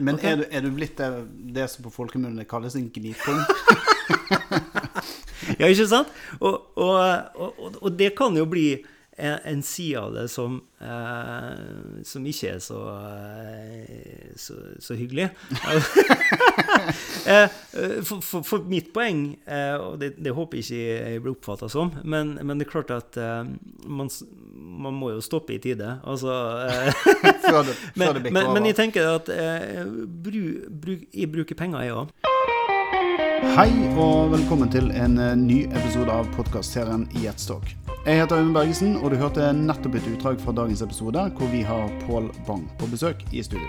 Men okay. er, du, er du blitt det, det som på folkemunne kalles en gnipung? Ja, ikke sant? Og, og, og, og det kan jo bli en, en side av det som, eh, som ikke er så, eh, så, så hyggelig. Eh, for, for, for mitt poeng, eh, og det, det håper jeg ikke jeg blir oppfatta som, men, men det er klart at eh, man, man må jo stoppe i tide. Altså eh, Før det, før men, det men, men jeg tenker at eh, bru, bruk, jeg bruker penger, jeg òg. Hei og velkommen til en eh, ny episode av podkastserien Jetstock. Jeg heter Øyvind Bergesen, og du hørte nettopp et utdrag fra dagens episode, hvor vi har Pål Bang på besøk i studio.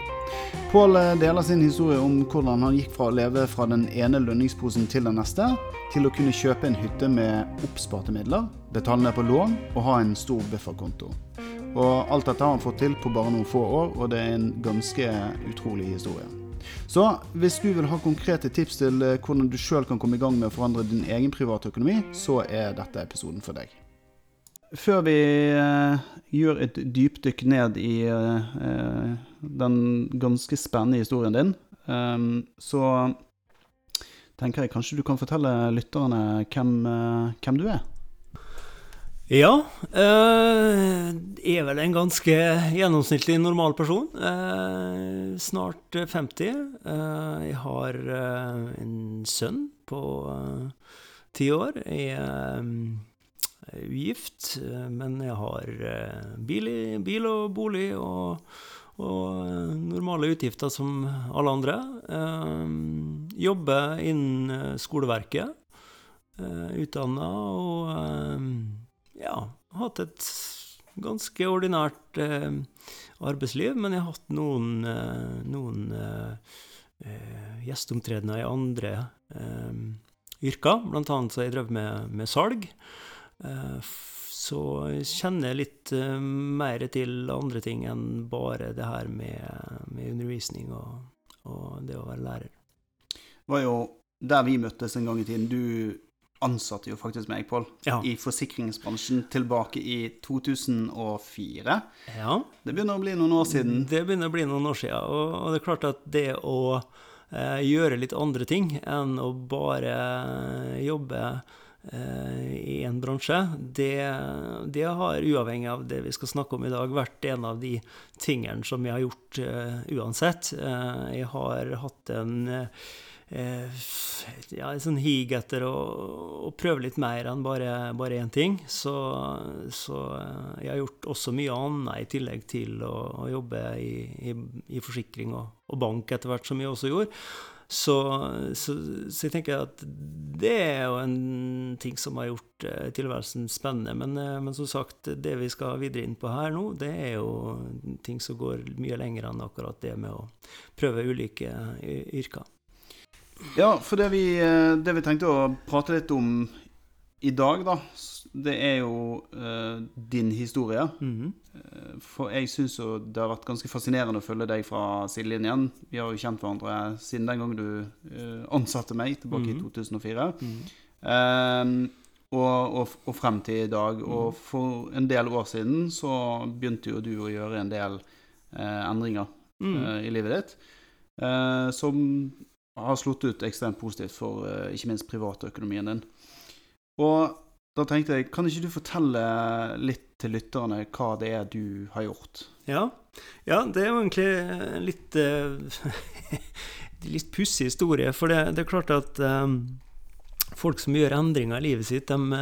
Pål eh, deler sin historie om hvordan han gikk fra å leve fra den ene lønningsposen til den neste, til å kunne kjøpe en hytte med oppsparte midler, betale ned på lån og ha en stor bufferkonto. Og alt dette har han fått til på bare noen få år, og det er en ganske utrolig historie. Så hvis du vil ha konkrete tips til eh, hvordan du sjøl kan komme i gang med å forandre din egen private økonomi, så er dette episoden for deg. Før vi eh, gjør et dypdykk ned i eh, den ganske spennende historien din, eh, så tenker jeg kanskje du kan fortelle lytterne hvem, hvem du er. Ja. Øh, er vel en ganske gjennomsnittlig normal person. Øh, snart eh, 50. Øh, jeg har eh, en sønn på eh, ti år. Jeg er eh, ugift, eh, men jeg har eh, bil, bil og bolig og, og eh, normale utgifter som alle andre. Eh, jobber innen eh, skoleverket. Utdanna og eh, ja, hatt et ganske ordinært eh, arbeidsliv, men jeg har hatt noen, eh, noen eh, gjesteomtredener i andre eh, yrker. Blant annet så jeg drevet med, med salg. Eh, så jeg kjenner litt eh, mer til andre ting enn bare det her med, med undervisning og, og det å være lærer. Det var jo der vi møttes en gang i tiden. Du ansatte jo faktisk meg, Pål, Ja. i forsikringsbransjen tilbake i 2004. ja. Det begynner å bli noen år siden. Det begynner å bli noen år siden. Og, det er klart at det å eh, gjøre litt andre ting enn å bare jobbe eh, i en bransje, det, det har, uavhengig av det vi skal snakke om i dag, vært en av de tingene som jeg har gjort eh, uansett. Eh, jeg har hatt en eh, ja, en sånn hig etter å, å prøve litt mer enn bare, bare én ting. Så, så eh, jeg har gjort også mye annet i tillegg til å, å jobbe i, i, i forsikring og, og bank etter hvert, som jeg også gjorde. Så, så, så jeg tenker at det er jo en ting som har gjort eh, tilværelsen spennende. Men, eh, men som sagt, det vi skal videre inn på her nå, det er jo ting som går mye lenger enn akkurat det med å prøve ulike yrker. Ja, for det vi, eh, det vi tenkte å prate litt om i dag, da, det er jo uh, din historie. Mm -hmm. For jeg syns jo det har vært ganske fascinerende å følge deg fra sidelinjen. Vi har jo kjent hverandre siden den gang du uh, ansatte meg, tilbake Mhm. i 2004. Mm -hmm. uh, og, og, og frem til i dag. Og for en del år siden så begynte jo du å gjøre en del endringer Mhm. i livet ditt. som har slått ut ekstremt positivt for eh, ikke minst privatøkonomien din. Og da tenkte jeg, kan ikke du fortelle litt til lytterne hva det er du har gjort? Ja. ja, det er jo egentlig en litt eh, litt pussig historie. For det, det er klart at um, folk som gjør endringer i livet sitt, de,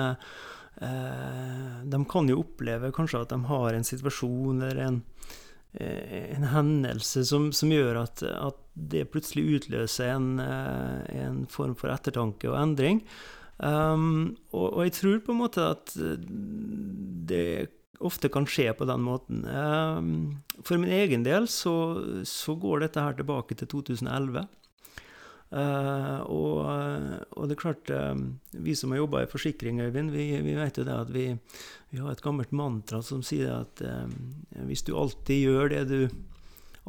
uh, de kan jo oppleve kanskje at de har en situasjon eller en, eh, en hendelse som, som gjør at, at det plutselig utløser en, eh, en form for ettertanke og endring. Um, og, og jeg tror på en måte at eh, det ofte kan skje på den måten. Um, for min egen del så, så går dette her tilbake til 2011. Uh, og, og det er klart, uh, vi som har jobba i forsikring, Øyvind, vi, vi vet jo det at vi, vi har et gammelt mantra som sier at uh, hvis du alltid gjør det du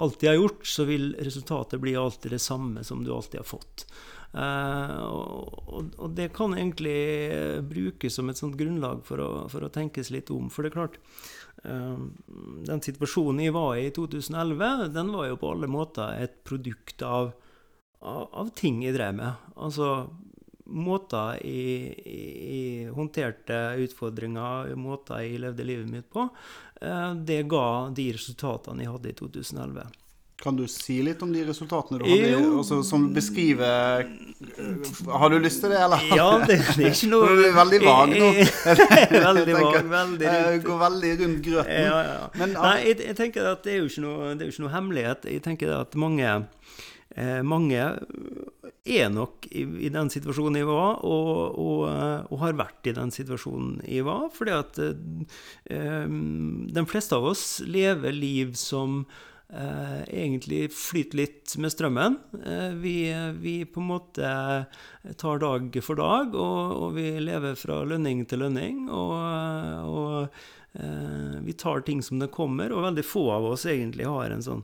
alltid har gjort, så vil resultatet bli alltid det samme som du alltid har fått. Og, og det kan egentlig brukes som et sånt grunnlag for å, for å tenkes litt om. For det er klart, Den situasjonen jeg var i i 2011, den var jo på alle måter et produkt av, av, av ting jeg drev med. Altså måter jeg, jeg, håndterte utfordringer, måter jeg levde livet mitt på, eh, det ga de resultatene jeg hadde i 2011. Kan du si litt om de resultatene du hadde, også, som beskriver Har du lyst til det, eller? Ja, det, det er ikke noe Du er veldig vag nå. veldig vag, veldig rundt. Går veldig rundt grøten. Ja, ja. Men, Nei, jeg, jeg, tenker at det er jo ikke noe, det er jo ikke noe hemmelighet. Jeg tenker at mange, eh, mange er nok i, i, den situasjonen jeg var, og, og, og, har vært i den situasjonen jeg var. Fordi at eh, de fleste av oss lever liv som eh, egentlig flyter litt med strømmen. Eh, vi, vi, på en måte tar dag for dag, og, og vi lever fra lønning til lønning. og, Eh, vi tar ting som det kommer, og veldig få av oss egentlig har en sånn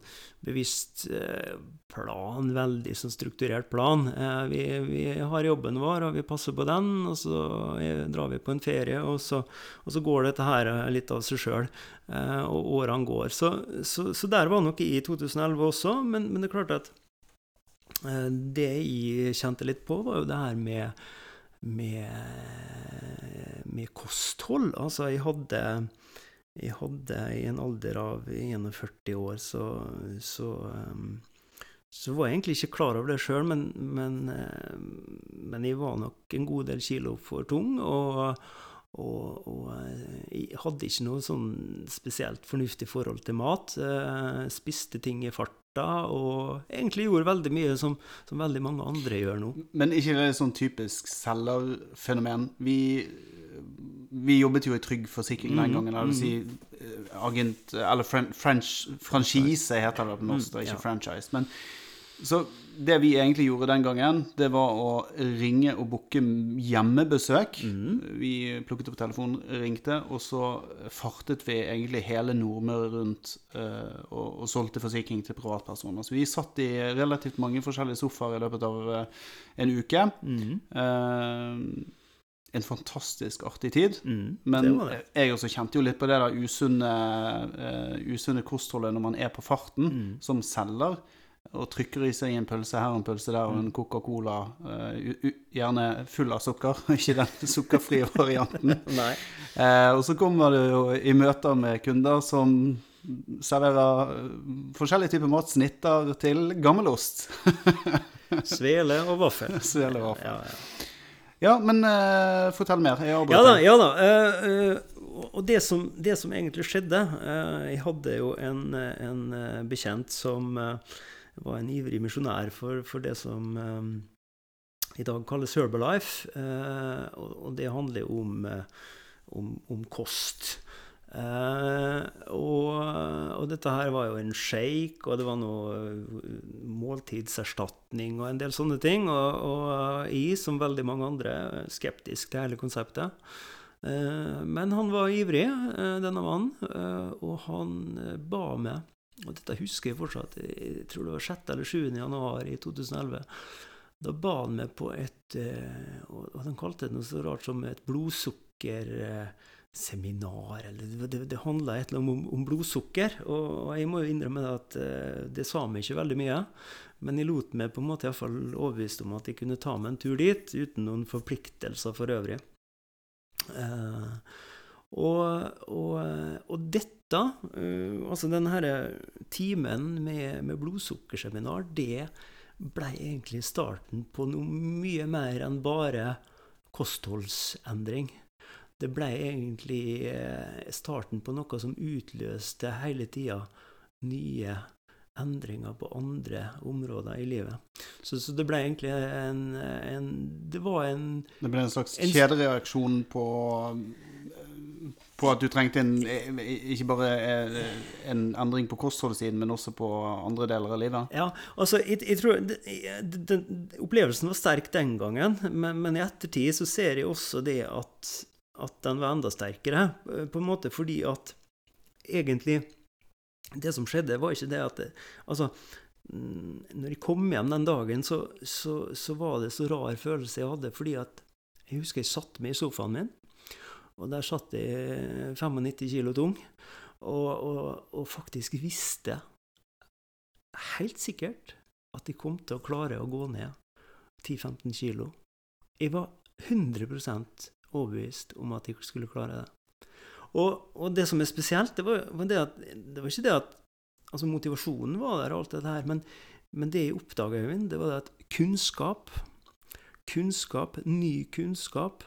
bevisst eh, plan, veldig sånn strukturert plan. Eh, vi, vi, har jobben vår, og vi passer på den, og så drar vi på en ferie, og så, og så går dette her litt av seg sjøl, og årene går. Så, så, så, der var nok i 2011 også, men, men det er klart at det jeg kjente litt på, var jo det her med med, med kosthold. Altså, jeg hadde, jeg hadde i en alder av 41 år, så, så, um, så var jeg egentlig ikke klar over det sjøl, men, men, uh, men, jeg var nok en god del kilo for tung. og og, og, uh, jeg hadde ikke noe sånn spesielt fornuftig forhold til mat. Spiste ting i fart og egentlig gjorde veldig mye som, som veldig mange andre gjør nå. Men ikke det er sånn typisk selgerfenomen? Vi, vi jobbet jo i Trygg Forsikring den mm, gangen. Det mm. si eh, agent, eller French, franchise heter det på norsk, mm, ikke ja. franchise. Men så det vi egentlig gjorde den gangen, det var å ringe og booke hjemmebesøk. Mm. Vi plukket opp telefonen, ringte, og så fartet vi egentlig hele Nordmøre rundt uh, og, og, solgte forsikring til privatpersoner. Så vi satt i relativt mange forskjellige sofaer i løpet av uh, en uke. Mm. Uh, en fantastisk artig tid. Mm, men det det. jeg også kjente jo litt på det der usunne, usunne kostholdet når man er på farten mm. som selger og trykker i seg en pølse her og en pølse der og en Coca-Cola, uh, gjerne full av sukker, ikke den sukkerfrie varianten. uh, og så kommer du jo i møter med kunder som serverer eh, forskjellige typer mat, snitter til gammelost. Svele og vaffel. Svele og vaffel. Ja, ja. ja men uh, fortell mer. Ja da. Ja da. og det som, det som, egentlig skjedde Jeg hadde jo en, en bekjent som var en ivrig misjonær for, for, det som um, i dag kalles Herbalife. Uh, og, og, det handler om, uh, om, om kost. Uh, og, og, dette her var jo en shake, og det var noe måltidserstatning og en del sånne ting. Og, og jeg, som veldig mange andre, skeptisk til hele konseptet. Men han var ivrig, denne mannen, og han ba meg og dette husker jeg fortsatt. Jeg tror det var 6. eller 7. januar i 2011. Da ba han meg på et eh, Og de kalte det noe så rart som et blodsukkerseminar. Eller det, det, handla et eller annet om, om, blodsukker. Og, jeg må jo innrømme at eh, det sa meg ikke veldig mye. Men jeg lot meg på en måte iallfall overbevist om at jeg kunne ta meg en tur dit uten noen forpliktelser for øvrig. Uh, og, og, og, dette da, uh, altså denne timen med, med blodsukkerseminar, det ble egentlig starten på noe mye mer enn bare kostholdsendring. Det ble egentlig uh, starten på noe som utløste hele tida nye endringer på andre områder i livet. Så, så det ble egentlig en, en, Det var en Det ble en slags kjedereaksjon på på at du trengte en, ikke bare en endring på kostholdssiden, men også på andre deler av livet? Ja, altså, jeg, jeg tror den, den, Opplevelsen var sterk den gangen, men, men, i ettertid så ser jeg også det at, at den var enda sterkere. På en måte fordi at egentlig Det som skjedde, var ikke det at det, Altså, når jeg kom hjem den dagen, så, så, så var det så rar følelse jeg hadde, fordi at jeg husker jeg satte meg i sofaen min og der satt jeg 95 kilo tung. og, og, og faktisk visste helt sikkert at de kom til å klare å gå ned 10-15 kilo. Jeg var 100% overbevist om at de skulle klare det. Og, og, det som er spesielt, det var, var det at det var ikke det at altså Motivasjonen var der, og alt dette her, men, men det jeg oppdaga, det var det at kunnskap, kunnskap, ny kunnskap,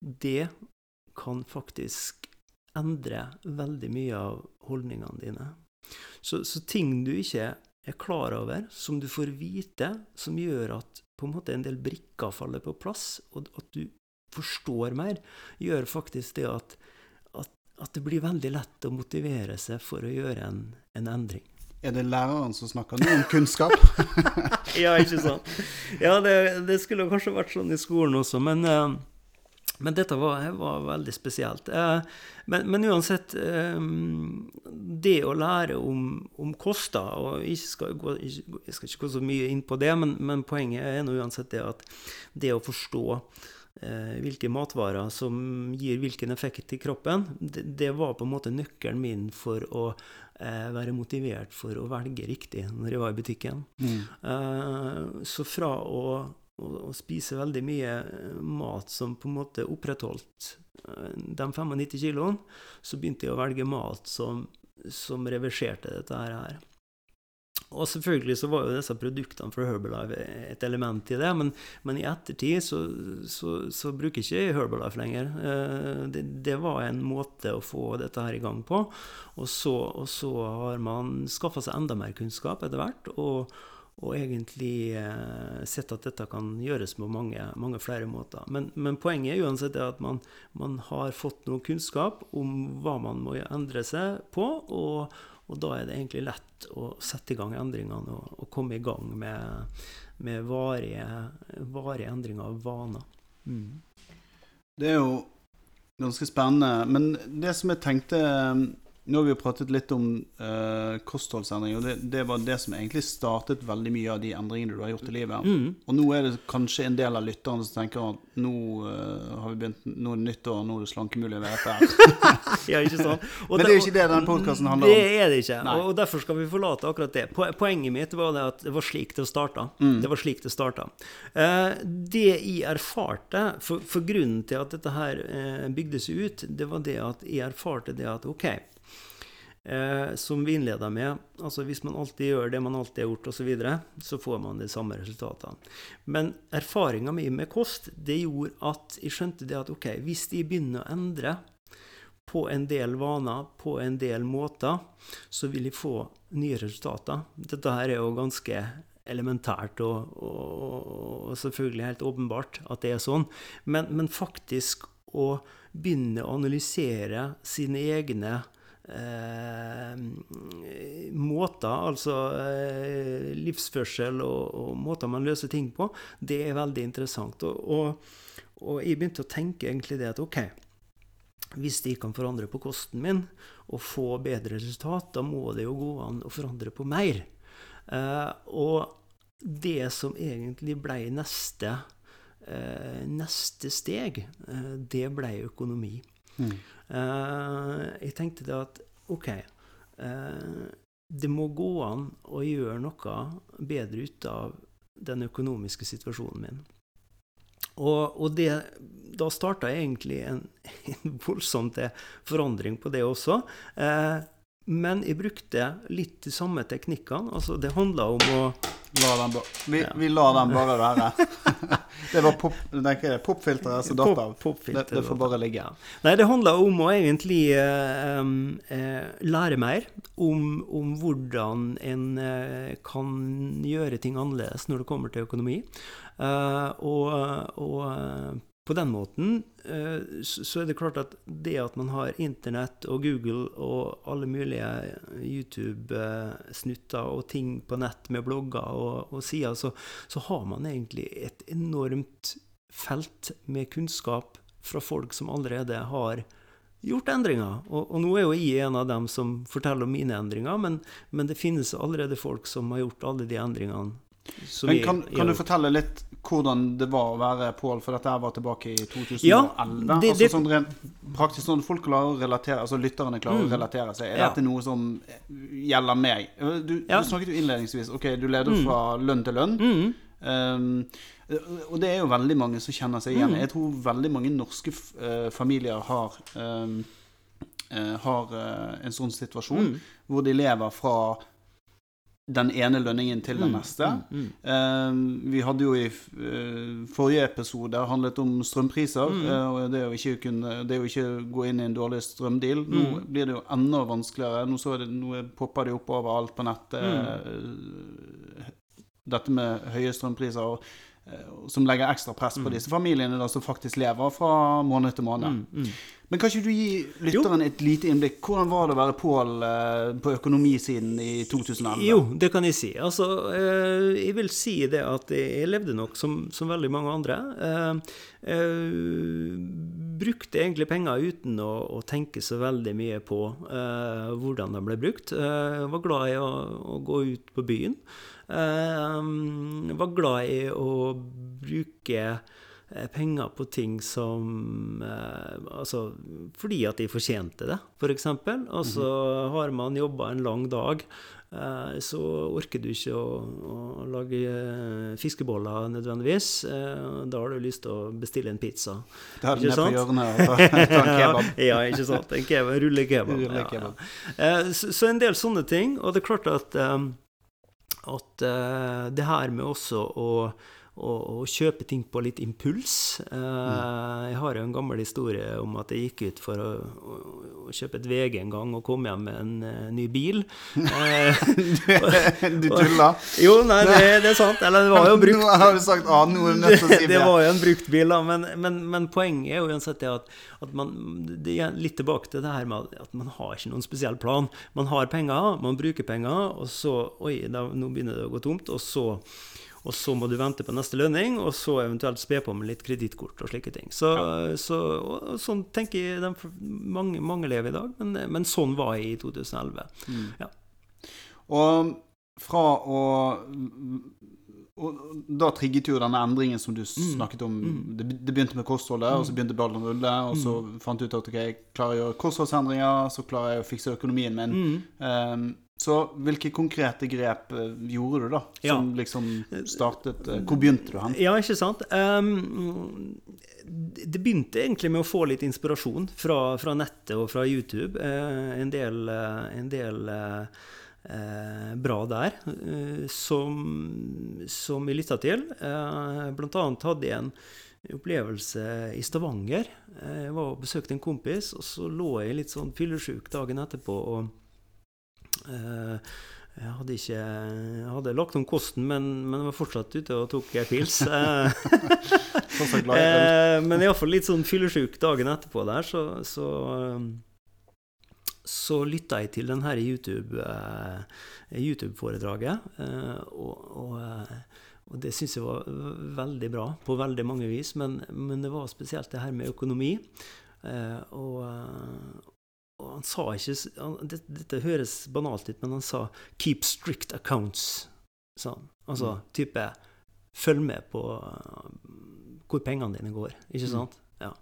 det kan faktisk endre veldig mye av holdningene dine. Så, så, ting du ikke er klar over, som du får vite, som gjør at på en måte en del brikker faller på plass, og at du forstår mer, gjør faktisk det at, at, at det blir veldig lett å motivere seg for å gjøre en, en endring. Er det læreren som snakker nå om kunnskap? ja, ikke sant. Ja, det, det, skulle kanskje vært sånn i skolen også, men uh, men dette var, var veldig spesielt. Eh, men, men, uansett eh, Det å lære om, om kost og Jeg skal, gå, jeg skal, ikke gå så mye inn på det, men, men poenget er nå uansett det at det å forstå eh, hvilke matvarer som gir hvilken effekt i kroppen, det, det, var på en måte nøkkelen min for å være motivert for å velge riktig når jeg var i butikken. Mm. så fra å og, og spise veldig mye eh, mat som på en måte opprettholdt eh, de 95 kiloene, så begynte jeg å velge mat som, som reverserte dette her. Og selvfølgelig så var jo disse produktene fra Herbalife et element i det, men, men i ettertid så, så, så, bruker ikke jeg Herbalife lenger. Eh, det, det, var en måte å få dette her i gang på. Og så, og så har man skaffa seg enda mer kunnskap etter hvert. og og egentlig eh, sett at dette kan gjøres på mange, mange flere måter. Men, men, poenget er uansett at man, man, har fått noe kunnskap om hva man må endre seg på, og, og da er det egentlig lett å sette i gang endringene og, og komme i gang med, med varige, varige, endringer av vaner. Mm. Det er jo ganske spennende. Men det som jeg tenkte nå har vi jo pratet litt om uh, kostholdsendringer, og det, det, var det som egentlig startet veldig mye av de endringene du har gjort i livet. Mm. Og nå er det kanskje en del av lytterne som tenker at nå uh, har vi begynt, nå er det nyttår, nå er det slankemuligheter. ja, ikke sant? Og Men det er jo ikke det denne podkasten handler om. Det er det ikke, Nei. og derfor skal vi forlate akkurat det. Poenget mitt var det at det var slik det starta. Mm. Det var slik det starta. Uh, det jeg erfarte, for, for, grunnen til at dette her bygdes ut, det var det at jeg erfarte det at OK Eh, som vi innleda med. Altså Hvis man alltid gjør det man alltid har gjort, osv., så, videre, så får man de samme resultatene. Men erfaringa mi med kost det gjorde at jeg skjønte det at ok, hvis de begynner å endre på en del vaner, på en del måter, så vil de få nye resultater. Dette her er jo ganske elementært og, og, og selvfølgelig helt åpenbart at det er sånn. Men, men faktisk å begynne å analysere sine egne eh, måter, altså eh, livsførsel og, og, måter man løser ting på, det er veldig interessant. Og, og, og, jeg begynte å tenke egentlig det at OK, hvis de kan forandre på kosten min og få bedre resultat, da må det jo gå an å forandre på mer. Eh, og det som egentlig ble neste, eh, neste steg, eh, det ble økonomi. Uh, jeg tenkte det at OK uh, Det må gå an å gjøre noe bedre ut av den økonomiske situasjonen min. Og, og det, da starta egentlig en, en voldsom forandring på det også. Eh, men jeg brukte litt de samme teknikkene. Altså, det handla om å La den vi, ja. vi lar den bare være. det var pop, popfilteret som datt av. Pop, det, det, får bare ligge. Ja. Nei, det handler om å egentlig uh, uh, lære mer om, om, hvordan en uh, kan gjøre ting annerledes når det kommer til økonomi. Og, og på den måten eh, så er det klart at det at man har Internett og Google og alle mulige YouTube-snutter og ting på nett med blogger og, og sider, så, så, har man egentlig et enormt felt med kunnskap fra folk som allerede har gjort endringer. Og, og nå er jo jeg en av dem som forteller om mine endringer, men, men det finnes allerede folk som har gjort alle de endringene Men kan, kan du fortelle litt hvordan det var å være Pål, for dette var tilbake i 2011? Ja, det- altså sånn rent praktisk sånn folk klarer å relatere, altså lytterne klarer å relatere seg. Er Mm. Ja. dette noe som gjelder meg? Du, Ja. du snakket jo innledningsvis, ok, du leder fra lønn til lønn. Mm. Um, og det er jo veldig mange som kjenner seg igjen. Mm. Jeg tror veldig mange norske eh, familier har um, eh, har eh, en sånn situasjon Mm. hvor de lever fra den ene lønningen til den Mm, neste. mm, mm. Eh, vi hadde jo i eh, forrige episode handlet om strømpriser. Mm. eh, og det å, ikke kunne, det å ikke gå inn i en dårlig strømdeal. Nå Mm. blir det jo enda vanskeligere. Nå, så det, nå popper det opp overalt på nettet. Mm. eh, dette med høye strømpriser. Som legger ekstra press på disse familiene da, som faktisk lever fra måned til måned. Mm, mm. Men kan ikke du gi lytteren et lite innblikk? Hvordan var det å være Pål eh, på økonomisiden i 2011? Jo, det kan jeg si. Altså, eh, jeg vil si det at jeg levde nok som, som veldig mange andre. Eh, brukte egentlig penger uten å, å tenke så veldig mye på hvordan de ble brukt. Jeg var glad i å, å gå ut på byen. Jeg var glad i å bruke penger på ting som eh, Altså fordi at de fortjente det, f.eks. Og så har man jobba en lang dag, eh, så orker du ikke å, å lage eh, fiskeboller nødvendigvis. Eh, da har du lyst til å bestille en pizza. Det er ned på hjørnet og ta, ta en kebab. ja, ikke sant. En kebab, rullekebab. Rulle Ja, ja. Eh, Så, så en del sånne ting. Og det er klart at, eh, at eh, det her med også å, å, kjøpe ting på litt impuls eh, Jeg har jo en gammel historie om at jeg gikk ut for å, å, å kjøpe et VG en gang og kom hjem med en uh, ny bil. Eh, Du tuller? jo, nei, det, det er sant. Eller det var jo brukt Nå har du sagt A, nå er du nødt til å si det, det var jo en brukt bil, da, men, men, men poenget er jo uansett det at, at man Det er litt tilbake til det her med at man har ikke noen spesiell plan. Man har penger, man bruker penger, og så Oi, da, nå begynner det å gå tomt. Og så, og så må du vente på neste lønning, og så eventuelt spe på med litt kredittkort og slike ting. Så, så og, sånn tenker jeg mange, mange lever i dag, men, men sånn var jeg i 2011. Mm. Ja. Og fra å og da trigget jo denne endringen som du snakket om Mm. det, det begynte med kostholdet, og så begynte ballen å rulle, og så fant du ut at ok, jeg klarer å gjøre kostholdsendringer, så klarer jeg å fikse økonomien min. Mm. Um, så hvilke konkrete grep eh, gjorde du, da? Ja. Som liksom startet eh, Hvor begynte du hen? Ja, ikke sant? Um, det begynte egentlig med å få litt inspirasjon fra, fra nettet og fra YouTube. Uh, en del, uh, en del uh, eh, bra der eh, som, som vi lytta til. Eh, blant annet hadde jeg en opplevelse i Stavanger. Eh, Jeg var og besøkte en kompis, og så lå jeg litt sånn fyllesyk dagen etterpå. og jeg hadde ikke jeg hadde lagt om kosten, men, men jeg var fortsatt ute og tok eh, pils. Eh, eh, men iallfall litt sånn fyllesyk dagen etterpå der, så, så, um, så lytta jeg til den her YouTube-foredraget. Eh, og, og, eh, og det syns jeg var veldig bra på veldig mange vis, men, men det var spesielt det her med økonomi. Eh, og, eh, og han sa ikke han, det, Dette høres banalt ut, men han sa 'keep strict accounts'. Sånn. Altså Mm. type Følg med på uh, hvor pengene dine går. Ikke Mm. sant? Ja.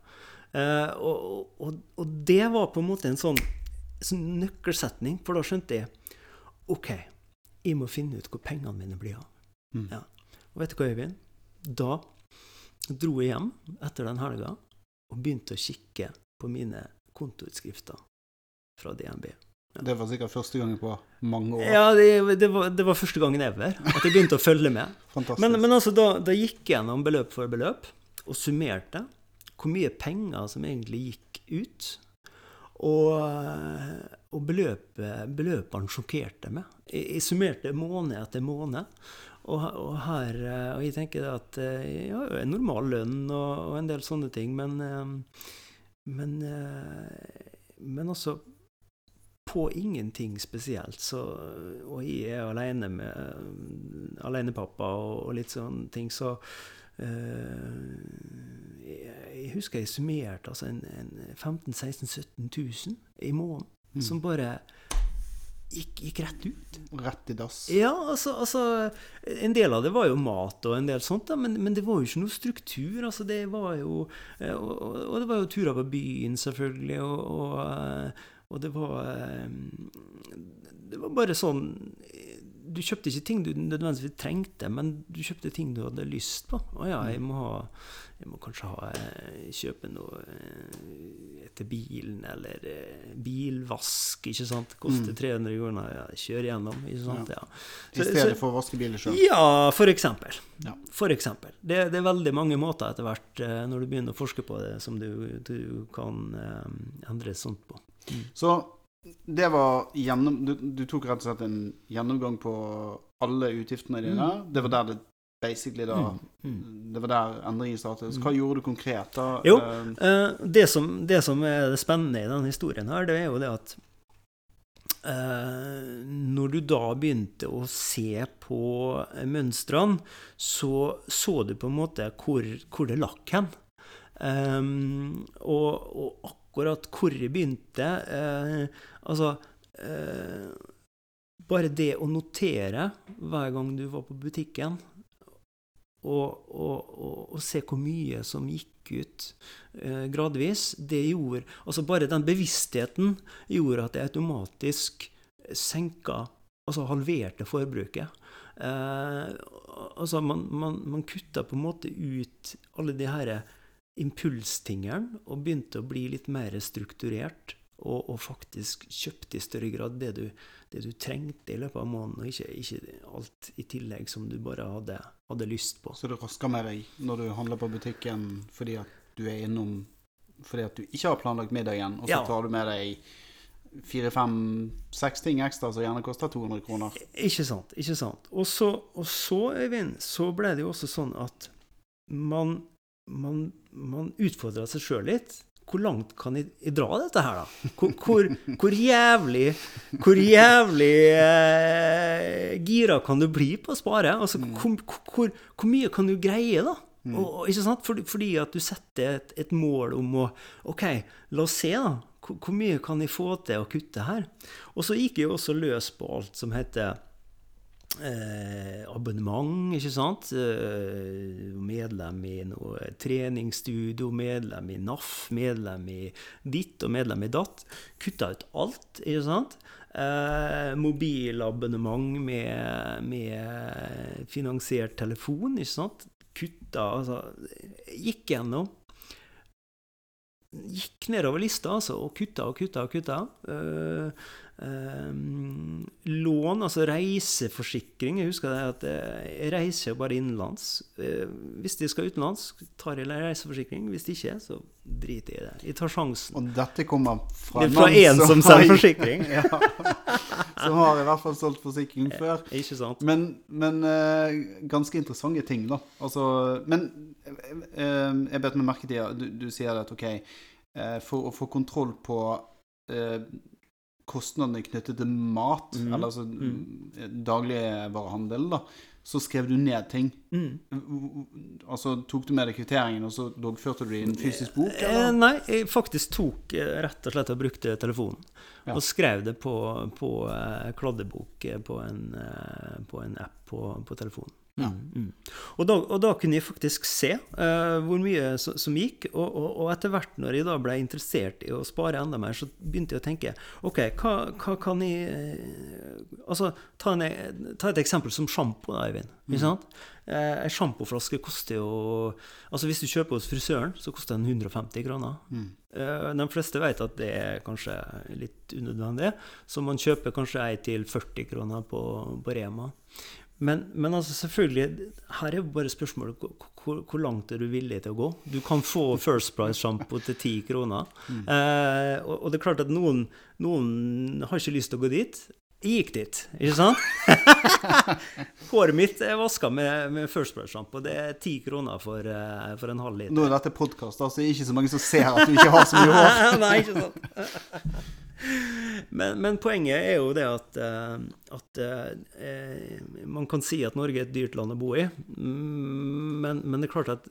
Eh, og, og, og det var på en måte en sånn, sånn nøkkelsetning, for da skjønte jeg OK, jeg må finne ut hvor pengene mine blir av. Mm. Ja. Og vet du hva, Øyvind? Da dro jeg hjem etter den helga og begynte å kikke på mine kontoutskrifter fra DNB. Det var sikkert første gangen på mange år. Ja, det, det, var, det var første gangen ever at jeg begynte å følge med. Men, men altså, da, da gikk jeg gjennom beløp for beløp og summerte hvor mye penger som egentlig gikk ut. Og, og beløpet, beløpene sjokkerte meg. Jeg, jeg summerte måned etter måned. Og, og her Og jeg tenker at eh, jeg har jo en normal lønn og, og en del sånne ting, men eh, Men, eh, men altså på ingenting spesielt. Så, og jeg er alene med alenepappa og, og litt sånne ting, så eh, jeg, jeg husker jeg summerte altså en, en 15 16 17 000 i måneden, Mm. som bare gikk, gikk rett ut. Rett i dass. Ja, altså, altså, En del av det var jo mat og en del sånt, da, men, men det var jo ikke noe struktur. altså det var jo, eh, Og, og det var jo turer på byen, selvfølgelig, og, og, eh, og det var eh, Det var bare sånn Du kjøpte ikke ting du nødvendigvis trengte, men du kjøpte ting du hadde lyst på. Å ja, jeg må, ha, jeg må kanskje ha, kjøpe noe til bilen, eller bilvask, ikke sant. Koster 300 kroner. Ja, kjør gjennom, ikke sant. Ja. I stedet for å vaske bilen sjøl? Ja, for eksempel. Ja. For eksempel. Det, det, er veldig mange måter etter hvert, når du begynner å forske på det, som du, du kan endre sånt på. Mm. Så det var gjennom, du, du, tok rett og slett en gjennomgang på alle utgiftene dine. Mm. Det var der det basically da mm. Mm. Det var der endringen startet. Hva gjorde du konkret da? Jo, uh, det, som, det, som, er det spennende i denne historien her, det er jo det at Eh, når du da begynte å se på mønstrene, så så du på en måte hvor, hvor det lakk hen. Eh, og, og akkurat hvor jeg begynte eh, Altså eh, Bare det å notere hver gang du var på butikken, og, og, og, og se hvor mye som gikk ut eh, gradvis, det gjorde Altså bare den bevisstheten gjorde at jeg automatisk senka Altså halverte forbruket. Eh, altså man, man, man kutta på en måte ut alle de herre impulstingeren og begynte å bli litt mer strukturert. Og, og faktisk kjøpte i større grad det du, det du, trengte i løpet av måneden, og ikke, ikke, alt i tillegg som du bare hadde, hadde lyst på. Så det rasker med deg når du handler på butikken fordi at du er innom fordi at du ikke har planlagt middagen, og så ja. tar du med deg fire, fem, seks ting ekstra som gjerne koster 200 kroner. Ikke sant. ikke sant. Og så, og så Øyvind, så ble det jo også sånn at man man, man utfordra seg sjøl litt. Hvor langt kan jeg, dra dette her, da? Hvor, hvor, hvor jævlig, hvor jævlig eh, gira kan du bli på å spare? Altså, mm. hvor, hvor, mye kan du greie, da? Mm. Og, ikke sant? Fordi, fordi, at du setter et, et, mål om å OK, la oss se, da. Hvor, mye kan jeg få til å kutte her? Og så gikk jeg også løs på alt som heter Eh, abonnement, ikke sant. Eh, medlem i noe treningsstudio, medlem i NAF, medlem i ditt og medlem i datt. Kutta ut alt, ikke sant. Eh, mobilabonnement med, med, finansiert telefon, ikke sant. Kutta Altså Gikk gjennom. Gikk nedover lista, altså, og kutta og kutta og kutta. Eh, Um, lån, altså reiseforsikring. Jeg husker det at jeg reiser jo bare innenlands. Uh, hvis de skal utenlands, tar jeg reiseforsikring. Hvis de ikke, så driter jeg i det. Jeg tar sjansen. Og dette kommer fra, fra en som, som selger forsikring? ja, som har i hvert fall solgt forsikring før. Ikke sant. Men, men ganske interessante ting, da. Altså, men jeg bet meg merke i at du, du sier at OK, for å få kontroll på kostnadene knyttet til mat, mm. eller altså mm. dagligvarehandel, da, så skrev du ned ting. Mm. Altså tok du med deg kvitteringen, og så dogførte du det i en fysisk bok? Eh, eller? Nei, jeg faktisk tok eh, rett og slett og brukte telefonen. Ja. Og skrev det på, på kladdebok på en, på en app på, på telefonen. Ja. Mm, mm. Og, da, og, da, kunne jeg faktisk se uh, hvor mye som, som gikk. Og, og, og, etter hvert når jeg da ble interessert i å spare enda mer, så begynte jeg å tenke OK, hva, hva kan jeg uh, Altså, ta, en, ta, et eksempel som sjampo, Eivind. Mm. Ikke sant? Uh, en sjampoflaske koster jo Altså Hvis du kjøper hos frisøren, så koster den 150 kroner. Mm. de fleste vet at det er kanskje litt unødvendig, så man kjøper kanskje ei til 40 kroner på, på Rema. Men, men altså selvfølgelig, her er bare spørsmålet hvor, hvor, langt er du villig til å gå? Du kan få First Price-sjampo til ti kroner. Mm. Eh, og, og, det er klart at noen, noen har ikke lyst til å gå dit. Jeg gikk dit, ikke sant? Håret mitt er vaska med, med First Price-sjampo. Det er ti kroner for, uh, for, en halv liter. Nå er dette podkast, så det er ikke så mange som ser at du ikke har så mye hår. Nei, ikke sant? Men, men, poenget er jo det at, eh, at eh, man kan si at Norge er et dyrt land å bo i. Men, men det er klart at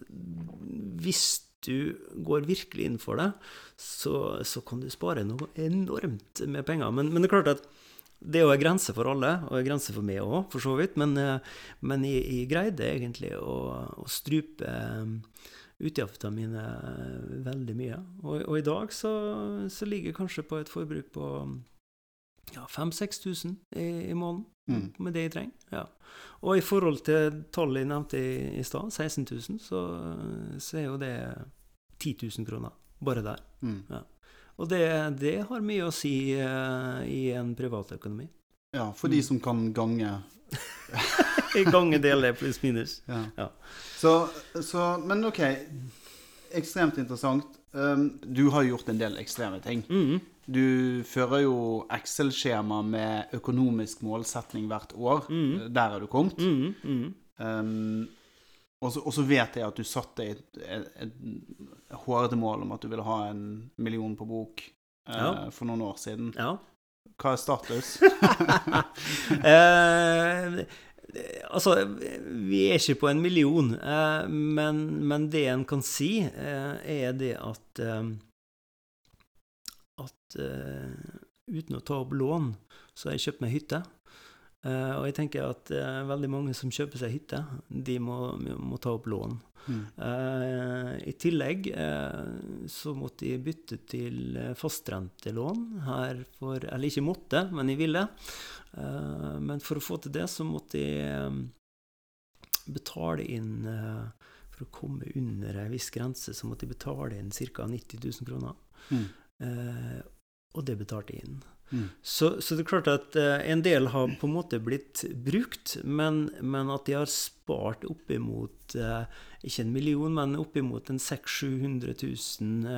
hvis du går virkelig inn for det, så, så kan du spare noe enormt med penger. Men, men det er klart at Det er jo en grense for alle, og en grense for meg òg, for så vidt. Men, eh, men jeg, jeg, greide egentlig å, å strupe eh, utgiftene mine veldig mye. Og, og i dag så, så, ligger jeg kanskje på et forbruk på ja, 5000-6000 i, i måneden mm. med det jeg trenger. Ja. Og i forhold til tallet jeg nevnte i, i stad, 16 000, så, så, er jo det 10 000 kroner bare der. Mm. Ja. Og det, det, har mye å si uh, i en privatøkonomi. Ja, for de mm. som kan gange gange deler pluss minus. Ja. ja. Så, så, Men OK. Ekstremt interessant. Um, du har gjort en del ekstreme ting. Mm. Du fører jo Excel-skjema med økonomisk målsetning hvert år. Mm. Der er du kommet. Mm. Um, og så, vet jeg at du satte et, et, et hårete mål om at du ville ha en million på bok uh, ja. for noen år siden. Ja. Hva er status? eh, altså, vi er ikke på en million, eh, men, men, det en kan si, eh, er det at eh, At eh, uten å ta opp lån, så har jeg kjøpt meg hytte. Uh, og jeg tenker at uh, veldig mange som kjøper seg hytte, de må, må ta opp lån. Mm. Uh, I tillegg så måtte jeg bytte til fastrentelån her for Eller ikke måtte, men jeg ville. men for å få til det, så måtte jeg betale inn For å komme under ei viss grense, så måtte jeg betale inn ca. 90 000 kroner. Mm. Og det betalte jeg inn. Så, så, det er klart at uh, en del har på en måte blitt brukt, men, men at de har spart oppimot uh, ikke en million, men oppimot en 600 000-700 000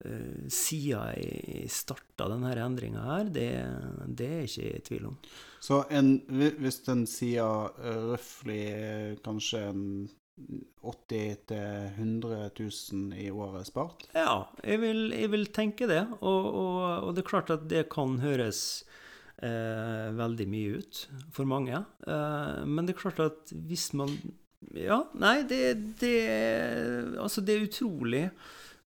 eh, siden jeg starta denne endringa her, det, det, er jeg ikke i tvil om. Så en, hvis den sier uh, røftlig kanskje en 80 000-100 000 i året spart? Ja, jeg vil, jeg vil tenke det. Og, og, og, det er klart at det kan høres eh, veldig mye ut for mange. Eh, men det er klart at hvis man Ja, nei, det, det Altså, det er utrolig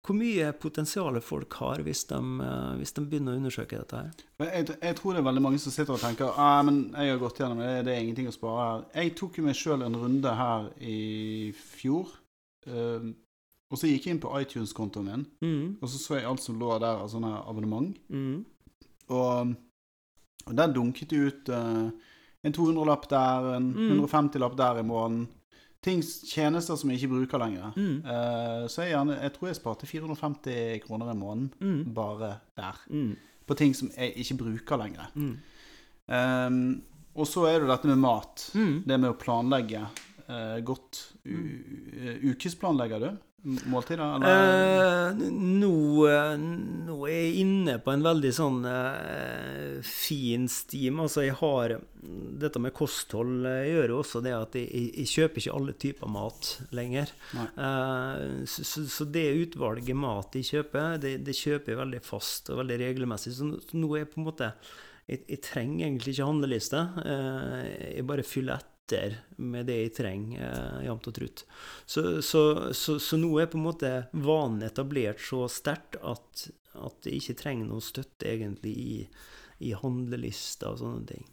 hvor mye potensial folk har hvis de, eh, hvis de, begynner å undersøke dette her. Jeg, jeg, tror det er veldig mange som sitter og tenker ah, men jeg har gått gjennom det, det er ingenting å spare her. Jeg tok jo meg sjøl en runde her i fjor. Uh, og så gikk jeg inn på iTunes-kontoen min, mm. og så så jeg alt som lå der av sånne abonnement. Mm. Og, og, der dunket det ut uh, en 200-lapp der, en mm. 150-lapp der i måneden ting, tjenester som jeg ikke bruker lenger. Mm. Uh, så jeg, gjerne, jeg, tror jeg sparte 450 kroner i måneden mm. bare der. Mm. På ting som jeg ikke bruker lenger. Um, og så er det dette med mat. Mm. Det med å planlegge uh, godt. U ukesplanlegger du? Måltider? Eh, nå, eh, nå, er jeg inne på en veldig sånn eh, fin stim. Altså, jeg har Dette med kosthold jeg eh, gjør jo også det at jeg, jeg, kjøper ikke alle typer mat lenger. Eh, så, så, det utvalget mat jeg kjøper, det, det, kjøper jeg veldig fast og veldig regelmessig. Så, nå er jeg på en måte jeg, jeg trenger egentlig ikke handleliste. Eh, jeg bare fyller etter etter med det jeg trenger, eh, jevnt og trutt. Så, så, så, så, nå er på en måte vanen etablert så sterkt at, at jeg ikke trenger noe støtte egentlig i, i handlelister og sånne ting.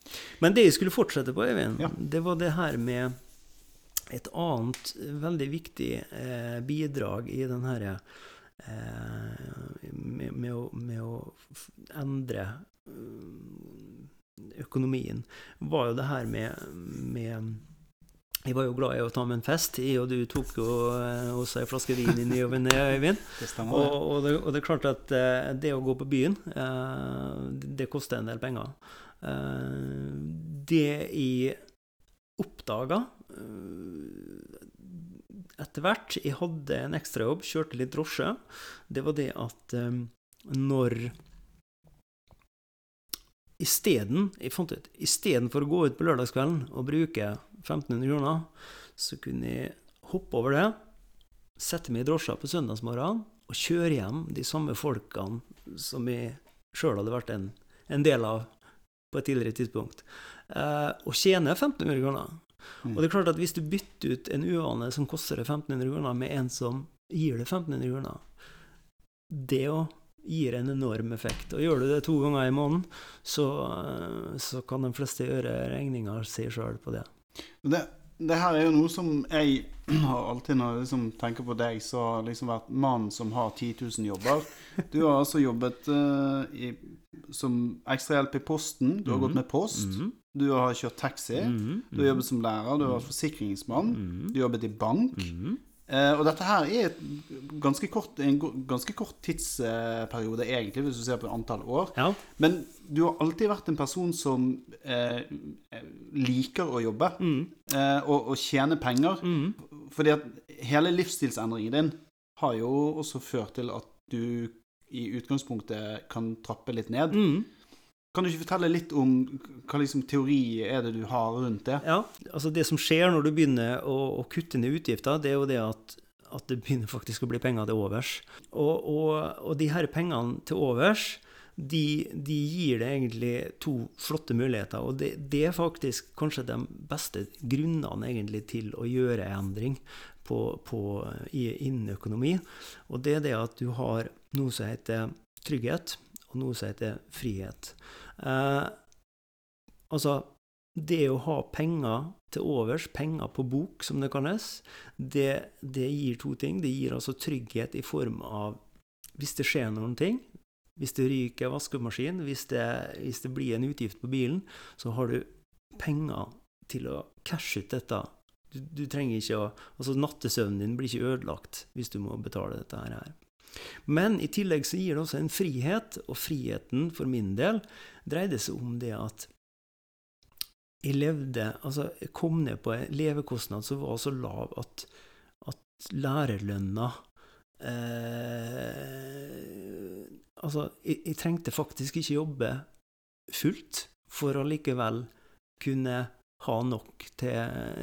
Men det jeg skulle fortsette på, Øyvind, ja. det var det her med et annet veldig viktig eh, bidrag i den herre eh, med, med, med, å, endre økonomien, var jo det her med, med jeg var jo glad i å ta med en fest. Jeg og du tok jo eh, også ei flaske vin i ny og ne, Øyvind. Og, og, det, og det er klart at eh, det å gå på byen, eh, det koster en del penger. Det jeg oppdaga etter hvert Jeg hadde en ekstrajobb, kjørte litt drosje. Det var det at når istedenfor å gå ut på lørdagskvelden og bruke 1500 kroner, så kunne jeg hoppe over det, sette meg i drosja på søndagsmorgenen og kjøre hjem de samme folkene som jeg sjøl hadde vært en, en, del av på et tidligere tidspunkt, eh, og tjene 1500 kroner. Mm. Og det er klart at hvis du bytter ut en uvane som koster deg 1500 kroner, med en som gir deg 1500 kroner, det å gir en enorm effekt. Og gjør du det to ganger i måneden, så, så kan de fleste gjøre regninga si sjøl på det. det. Det her er jo noe som jeg har alltid når jeg liksom tenker på deg, så har liksom vært mannen som har 10 000 jobber. Du har altså jobbet uh, i, som ekstrahjelp i Posten. Du har mm -hmm. gått med post. Mm -hmm. Du har kjørt taxi. Mm -hmm. Du har jobbet som lærer. Du har vært forsikringsmann. Mhm. Du har jobbet i bank. Eh, og dette her er ganske kort, en ganske kort tidsperiode, egentlig, hvis du ser på antall år. Ja. Men du har alltid vært en person som eh, liker å jobbe mm. eh, og, og tjene penger. Mm. Fordi at hele livsstilsendringen din har jo også ført til at du i utgangspunktet kan trappe litt ned. Mm. Kan du ikke fortelle litt om hva liksom, teori er det du har rundt det? Ja, altså Det som skjer når du begynner å, å kutte ned utgifter, det er jo det at, at, det begynner faktisk å bli penger til overs. Og, og, og de her pengene til overs, de, de, gir deg egentlig to flotte muligheter. Og det, det, er faktisk kanskje de beste grunnene egentlig til å gjøre endring på, på, innen økonomi. Og det er det at du har noe som heter trygghet og noe som heter frihet. Eh, altså, det å ha penger til overs, penger på bok, som det kalles, det, det, gir to ting. Det gir altså trygghet i form av hvis det skjer noen ting, hvis det ryker vaskemaskin, hvis det, hvis det blir en utgift på bilen, så har du penger til å cashe ut dette. Du, du trenger ikke å Altså, nattesøvnen din blir ikke ødelagt hvis du må betale dette her. Men i tillegg så gir det også en frihet, og friheten for min del dreide seg om det at jeg levde Altså, jeg kom ned på en levekostnad som var så lav at, at lærerlønna eh, Altså, jeg, jeg, trengte faktisk ikke jobbe fullt for å likevel kunne ha nok til,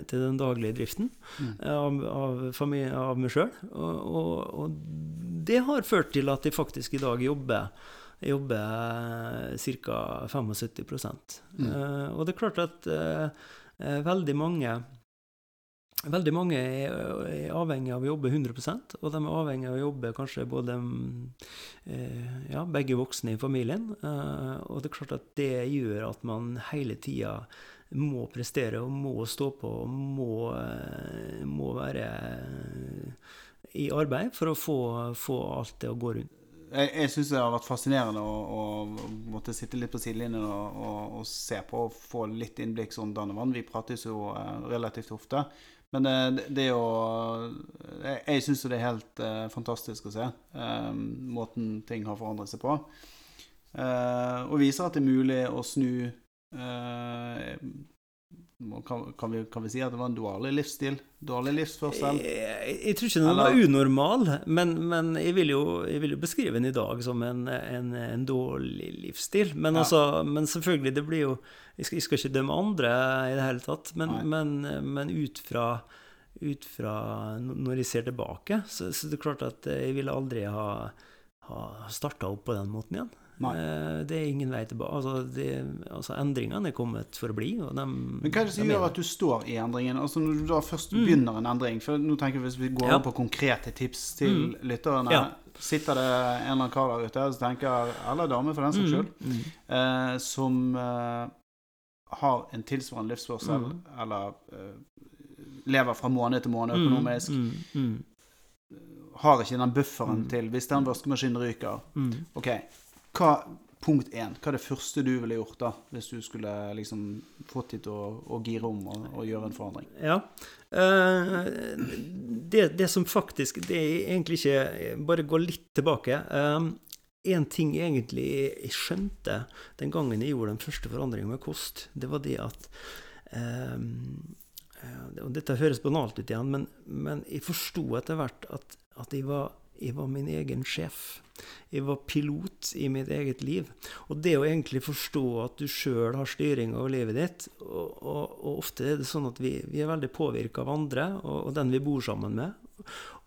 til den daglige driften mm. av, av, familie, av, meg sjøl. Og, og, og, det har ført til at jeg faktisk i dag jobber, jobber ca. 75 mm. uh, Og det er klart at uh, veldig mange Veldig mange er, er, avhengig av å jobbe 100% og de er avhengig av å jobbe kanskje både ja, begge voksne i familien. Og det er klart at det gjør at man hele tida må prestere og må stå på og må, eh, må være i arbeid for å få, få alt det å gå rundt. Jeg, jeg syns det har vært fascinerende å, å, måtte sitte litt på sidelinjen og, og, og, se på og få litt innblikk som Dannevann. Vi prates jo uh, relativt ofte. Men uh, det, det å Jeg, jeg syns det er helt uh, fantastisk å se måten ting har forandret seg på. og viser at det er mulig å snu kan, kan, vi, kan, vi, si at det var en dårlig livsstil? Dårlig livsførsel? Jeg, jeg, tror ikke den var unormal, men, men jeg, vil jo, jeg, vil jo, beskrive den i dag som en, en, en dårlig livsstil. Men, ja. altså, men, selvfølgelig, det blir jo skal, jeg skal, ikke dømme andre i det hele tatt, men, men ut, fra, ut fra Når jeg ser tilbake, så, så det er klart at jeg ville aldri ha, ha starta opp på den måten igjen. Eh, det er ingen vei tilbake. Altså, det, altså, endringene er kommet for å bli. De, Men hva er det som gjør at du står i endringen? Altså Når du da først mm. begynner en endring for nå tenker jeg Hvis vi går ja. på konkrete tips til mm. lytterne ja. Sitter det en eller annen kar der ute som tenker, eller dame for den saks mm. skyld, mm. eh, som eh, har en tilsvarende livsførsel, mm. eller lever fra måned til måned mm. økonomisk, har ikke den bufferen til hvis den vaskemaskinen ryker. OK, hva, punkt én, hva er det første du ville gjort da, hvis du skulle liksom fått dem til å, å, gire om og, og, gjøre en forandring? Ja. Uh, det, det, som faktisk Det er egentlig ikke Bare gå litt tilbake. Uh, en ting egentlig jeg skjønte den gangen jeg gjorde den første forandringen med kost, det var det at uh, og Dette høres banalt ut igjen, men, men jeg forsto etter hvert at, at jeg, var, jeg var min egen sjef. Jeg var pilot i mitt eget liv. Og det å egentlig forstå at du sjøl har styring over livet ditt og, og, og, ofte er det sånn at vi, vi er veldig påvirka av andre og, og, den vi bor sammen med.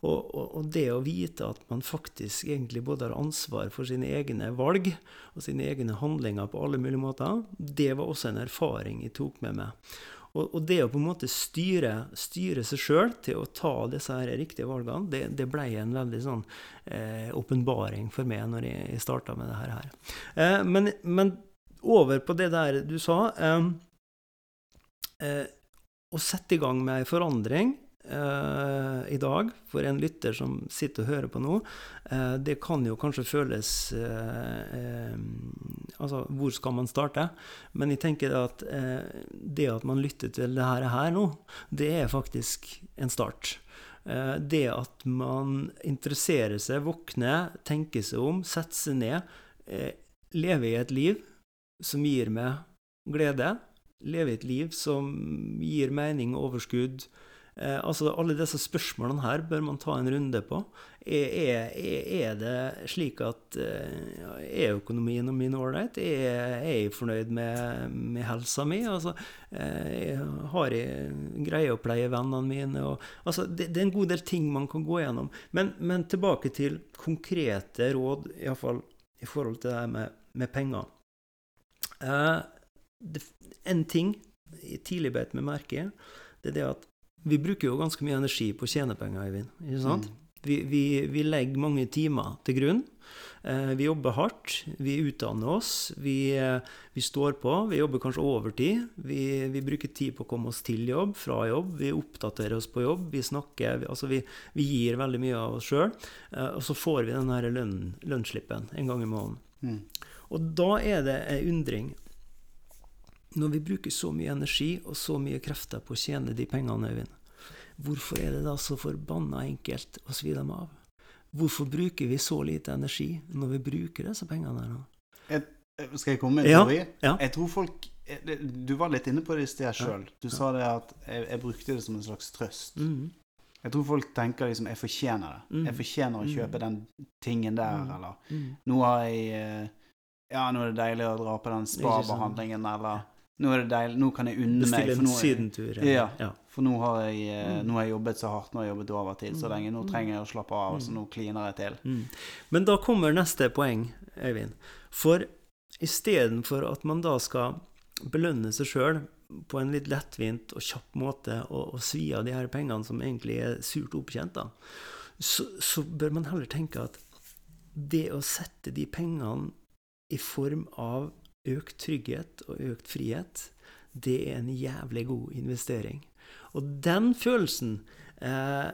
Og, det å vite at man faktisk egentlig både har ansvar for sine egne valg og sine egne handlinger på alle mulige måter, det var også en erfaring jeg tok med meg. Og, og, det å på en måte styre, styre seg sjøl til å ta disse her riktige valgene, det, det ble en veldig sånn åpenbaring eh, for meg når jeg, jeg starta med det her. Eh, men, men, over på det der du sa eh, eh Å sette i gang med ei forandring Uh, i dag, for en lytter som sitter og hører på nå, eh, det kan jo kanskje føles eh, Altså, hvor skal man starte? Men jeg tenker at det at man lytter til det her, nå, det er faktisk en start. det at man interesserer seg, våkner, tenker seg om, setter seg ned, lever i et liv som gir meg glede, lever i et liv som gir mening og overskudd, Eh, altså Alle disse spørsmålene her bør man ta en runde på. Er, er, er det slik at eh, Er økonomien min ålreit? Er, er, jeg fornøyd med, med helsa mi? Altså, eh, har jeg greie å pleie vennene mine? Og, altså, det, det, er en god del ting man kan gå gjennom. Men, men tilbake til konkrete råd, iallfall i forhold til det med, med penger. Eh, det, en ting jeg tidlig beit meg merke i, det er det at vi bruker jo ganske mye energi på å tjene penger, Eivind. Ikke sant? Mm. Vi, vi, vi, legger mange timer til grunn. Eh, vi jobber hardt. Vi utdanner oss. Vi, eh, vi står på. Vi jobber kanskje overtid. Vi, vi, bruker tid på å komme oss til jobb, fra jobb. Vi oppdaterer oss på jobb. Vi snakker Altså, vi, gir veldig mye av oss sjøl. Eh, og så får vi den her lønn, lønnsslippen en gang i måneden. Mm. Og da er det ei undring når vi bruker så mye energi og så mye krefter på å tjene de pengene, Øyvind, hvorfor er det da så forbanna enkelt å svi dem av? Hvorfor bruker vi så lite energi når vi bruker disse pengene her nå? Jeg, skal jeg komme med en ja, teori? Ja. Jeg tror folk Du var litt inne på det i sted sjøl. Du ja. sa det at jeg, jeg, brukte det som en slags trøst. Mm. Jeg tror folk tenker liksom jeg fortjener det. Mm. Jeg fortjener å mm. kjøpe den tingen der, mm. eller mm. Nå har jeg eh, Ja, nå er det deilig å dra på den spa-behandlingen, eller nå er det deilig, nå kan jeg unne meg. Bestille en sydentur. Ja, ja, for nå har, jeg, eh, mm. nå har jeg jobbet så hardt, nå har jeg jobbet overtid så mm. lenge. Nå trenger jeg å slappe av, så mm. nå kliner jeg til. Mm. Men da kommer neste poeng, Øyvind. For istedenfor at man da skal belønne seg sjøl på en litt lettvint og kjapp måte og, og svi av de her pengene som egentlig er surt opptjent, da, så, så bør man heller tenke at det å sette de pengene i form av økt trygghet og økt frihet, det er en jævlig god investering. Og den følelsen eh,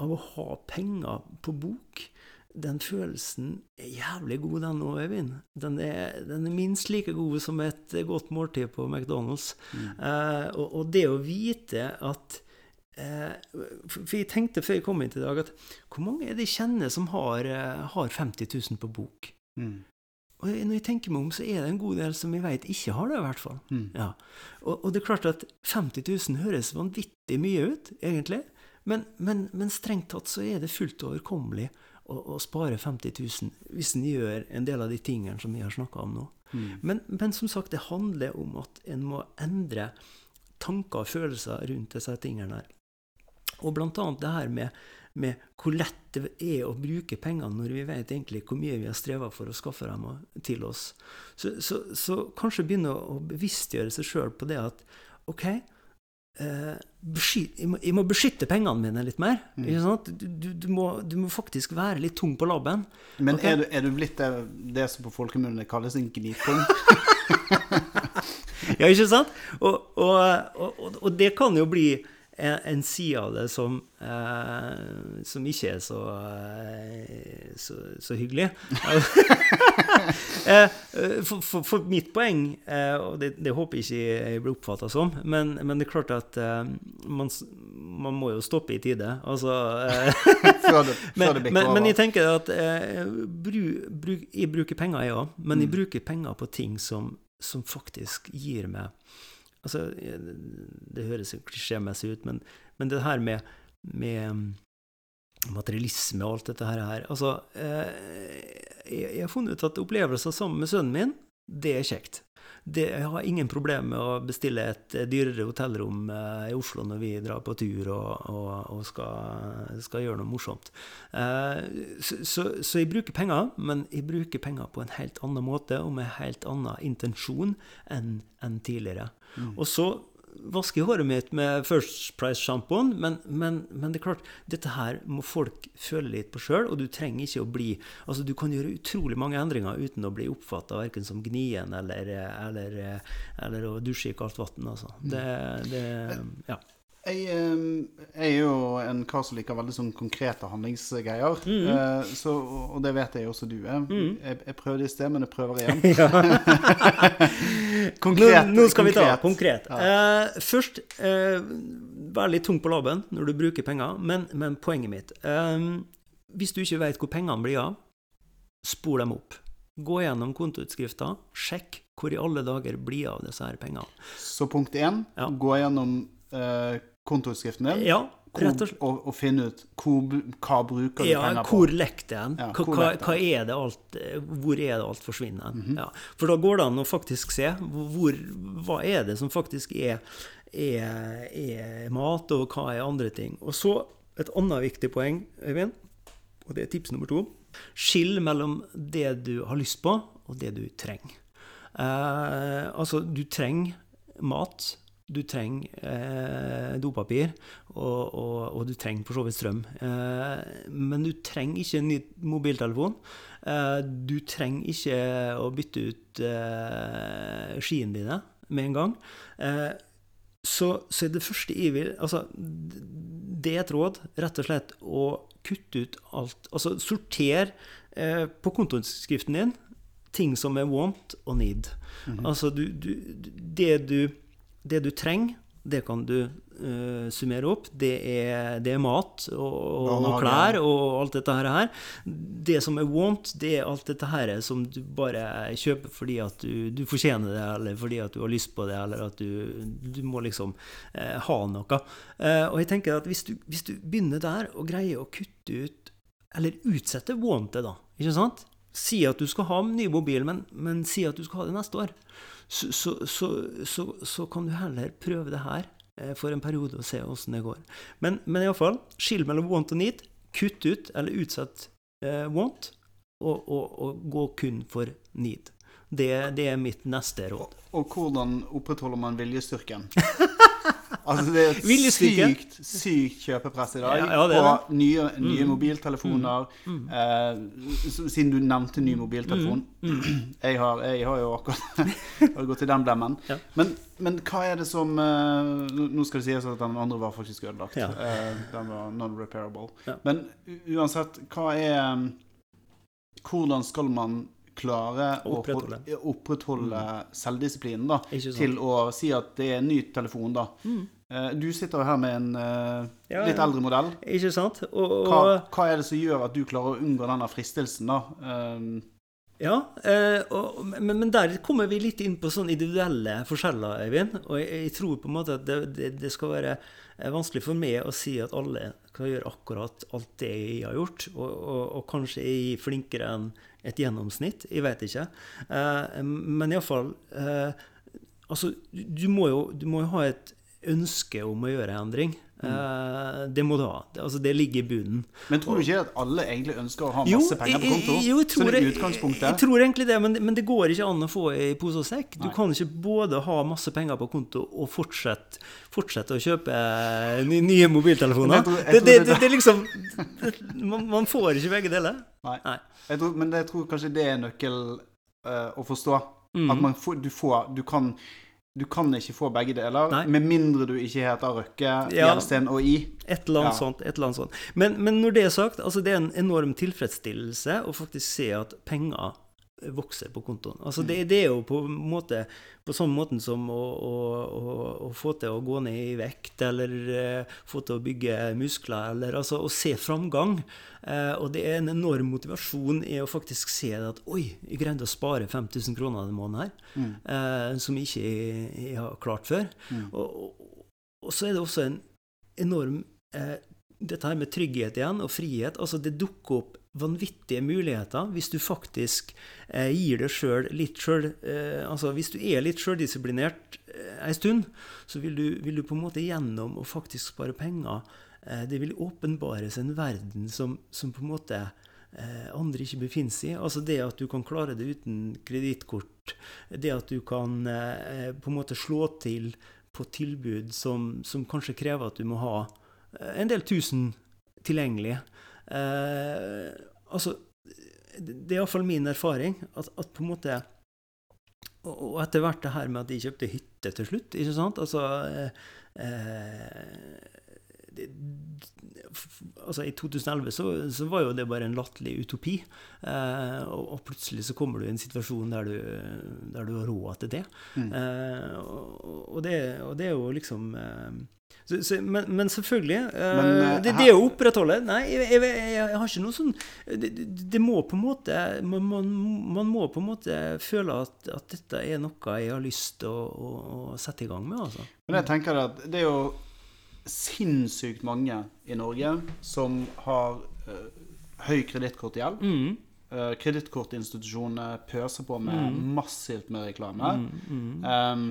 av å ha penger på bok, den følelsen er jævlig god, den òg, Øyvind. Den, den, er minst like god som et godt måltid på McDonald's. Mm. Eh, og, og, det å vite at eh, For jeg tenkte før jeg kom inn i dag, at hvor mange er det jeg kjenner som har, eh, har 50 000 på bok? Mm. Og når jeg tenker meg om, så er det en god del som jeg vet ikke har det, i hvert fall. Mm. Ja. Og, og, det er klart at 50 000 høres vanvittig mye ut, egentlig. Men, men, men strengt tatt så er det fullt overkommelig å, å, spare 50 000 hvis en gjør en del av de tingene som vi har snakka om nå. Mm. Men, men, som sagt, det handler om at en må endre tanker og følelser rundt disse tingene her. Og blant annet det her med med hvor lett det er å bruke pengene når vi vet egentlig hvor mye vi har streva for å skaffe dem til oss. Så, så, så kanskje begynne å bevisstgjøre seg sjøl på det at OK, eh, beskyt, jeg, må, jeg, må, beskytte pengene mine litt mer. Mm. Du, du, du, må, du, må, faktisk være litt tung på labben. Men okay? er, er, du, blitt det, det som på folkemunne kalles en gnipung? ja, ikke sant? Og, og, og, og det kan jo bli en side av det som, eh, som ikke er så, eh, så, så hyggelig. eh, for, for, for, mitt poeng, eh, og det, det, håper jeg ikke jeg blir oppfatta som, men, men, det er klart at eh, man, man, må jo stoppe i tide. Altså før det, før det men, men, jeg tenker at bru, bru, jeg bruker penger, jeg òg, men jeg mm. bruker penger på ting som, som faktisk gir meg Altså, det høres klisjémessig ut, men, men, det her med, med mm, materialisme og alt dette her Altså, eh, jeg, har funnet ut at opplevelser sammen med sønnen min, det er kjekt. Det, jeg har ingen problemer med å bestille et dyrere hotellrom eh, i Oslo når vi drar på tur og, og, og skal, skal, gjøre noe morsomt. Eh, så, så, så, jeg bruker penger, men jeg bruker penger på en helt annen måte og med en helt annen intensjon enn, enn tidligere. Mm. Og så vaske håret mitt med First Price-sjampoen, men, men, men, det er klart, dette her må folk føle litt på sjøl, og du trenger ikke å bli Altså, du kan gjøre utrolig mange endringer uten å bli oppfatta verken som gnien eller, eller, eller, å dusje i kaldt vann, altså. Det, det Ja. Jeg, jeg, er jo en kar som liker veldig sånn konkrete handlingsgreier. Mm -hmm. så, og det vet jeg også du er. Mm. Jeg, jeg, prøvde i sted, men jeg prøver igjen. konkret. Nå, nå, skal konkret. vi ta konkret. Ja. Uh, først, uh, vær litt tung på labben når du bruker penger, men, men poenget mitt um, Hvis du ikke vet hvor pengene blir av, spol dem opp. Gå gjennom kontoutskrifta, sjekk hvor i alle dager blir av disse her pengene. Så punkt én, ja. gå gjennom uh, kontoutskriften din ja, og, og, og, finne ut hvor, hva bruker du ja, penger på. Hvor lekte den? Ja, hva, hva, er det alt, hvor er det alt forsvinner? Mm -hmm. ja. For da går det an å faktisk se hvor, hva er det som faktisk er, er, er, mat, og hva er andre ting. Og så et annet viktig poeng, Øyvind, og det er tips nummer to. Skill mellom det du har lyst på, og det du trenger. Eh, altså, du trenger mat du trenger eh, dopapir, og, og, og, du trenger for så vidt strøm. Eh, men du trenger ikke en ny mobiltelefon. Eh, du trenger ikke å bytte ut eh, skiene dine med en gang. Eh, så, så det første jeg vil altså, Det er et råd, rett og slett, å kutte ut alt. Altså sorter eh, på kontoskriften din ting som er want og need. Mm -hmm. Altså du, du, det du det du trenger, det kan du uh, summere opp. Det er, det er mat og, og, og, klær og alt dette her. Det som er want, det er alt dette her som du bare kjøper fordi at du, du fortjener det, eller fordi at du har lyst på det, eller at du, du må liksom uh, ha noe. Uh, og jeg tenker at hvis du, hvis du begynner der og greier å kutte ut, eller utsette wantet, da, ikke sant? Si at du skal ha en ny mobil, men, men si at du skal ha det neste år så, så, så, så, kan du heller prøve det her eh, for en periode og se åssen det går. Men, men iallfall, skill mellom want og need. Kutt ut eller utsett eh, want, og, og, og, gå kun for need. Det, det, er mitt neste råd. Og, og hvordan opprettholder man viljestyrken? Altså, det er et sykt, sykt kjøpepress i dag ja, ja, på nye, nye mm. mobiltelefoner. Mm. Mm. Eh, siden du nevnte ny mobiltelefon. Mm. mm. Jeg, har, jeg, har, jo akkurat gått i den blemmen. Ja. Men, men, hva er det som uh, Nå skal det sies at den andre var faktisk ødelagt. Uh, den var non-repairable. Men uansett, hva er um, Hvordan skal man klare å opprettholde, opprettholde mm. selvdisiplinen da, til å si at det er en ny telefon. da. Mm. Eh, du sitter jo her med en uh, ja, litt eldre modell. Ikke sant? Og, og, hva, hva, er det som gjør at du klarer å unngå denne fristelsen? da? Um, ja, eh, og, men, men, der kommer vi litt inn på sånne individuelle forskjeller, Øyvind. Og jeg, jeg, tror på en måte at det, det, det, skal være vanskelig for meg å si at alle kan gjøre akkurat alt det jeg har gjort. Og, kanskje er flinkere enn et gjennomsnitt. Jeg vet ikke. Uh, men iallfall uh, Altså, du må, jo, du må jo ha et ønske om å gjøre endring. Mm. det må du ha. Det, altså, det ligger i bunnen. Men tror du ikke at alle egentlig ønsker å ha masse jo, penger på konto? Jo, jeg tror, jeg, jeg tror egentlig det, men, men, det går ikke an å få i pose og sekk. Du Nei. kan ikke både ha masse penger på konto og fortsette, fortsette å kjøpe nye mobiltelefoner. Tror, det, det, det, det, liksom man, man, får ikke begge deler. Nei. Nei. Tror, men jeg tror kanskje det er nøkkel uh, å forstå. Mm. At man får, du får Du kan du kan ikke få begge deler, Nei. med mindre du ikke heter Røkke, ja, Gjelsten og I. Et eller annet ja. sånt. et eller annet sånt. Men, men, når det er sagt, altså det er en enorm tilfredsstillelse å faktisk se at penger vokser på kontoen. Altså det, det, er jo på en måte på sånn måten som å, å, å, få til å gå ned i vekt, eller uh, få til å bygge muskler, eller altså å se framgang. Uh, og det er en enorm motivasjon i å faktisk se at oi, jeg greide å spare 5000 kroner denne måneden her, mm. uh, som jeg ikke jeg, har klart før. Mm. Og, og, og, så er det også en enorm dette her med trygghet igjen, og frihet. altså Det dukker opp vanvittige muligheter hvis du faktisk eh, gir deg sjøl litt sjøl eh, Altså hvis du er litt sjøldisiplinert eh, ei stund, så vil du, vil du, på en måte gjennom å faktisk spare penger eh, Det vil åpenbares en verden som, som på en måte eh, andre ikke befinner seg i. Altså det at du kan klare det uten kredittkort, det at du kan eh, på en måte slå til på tilbud som, som, kanskje krever at du må ha en del tusen tilgjengelig. Eh, altså, det er iallfall min erfaring at, at, på en måte Og etter hvert det her med at de kjøpte hytte til slutt, ikke sant? Altså eh, det, altså I 2011 så, så, var jo det bare en latterlig utopi. Eh, og, og, plutselig så kommer du i en situasjon der du, der du har råd til det. Mm. Eh, og, og, det. og, det. er jo liksom eh, så, så, men, men, selvfølgelig eh, men, uh, det, det, å opprettholde Nei, jeg, jeg, jeg, jeg, har ikke noe sånn det, det må på en måte man, man, man, må på en måte føle at, at, dette er noe jeg har lyst til å, å, å, sette i gang med. Altså. Men jeg tenker at det er jo sinnssykt mange i Norge som har uh, høy kredittkortgjeld. Mm. Uh, Kredittkortinstitusjonene pøser på med mm. massivt med reklame. Mm. Um,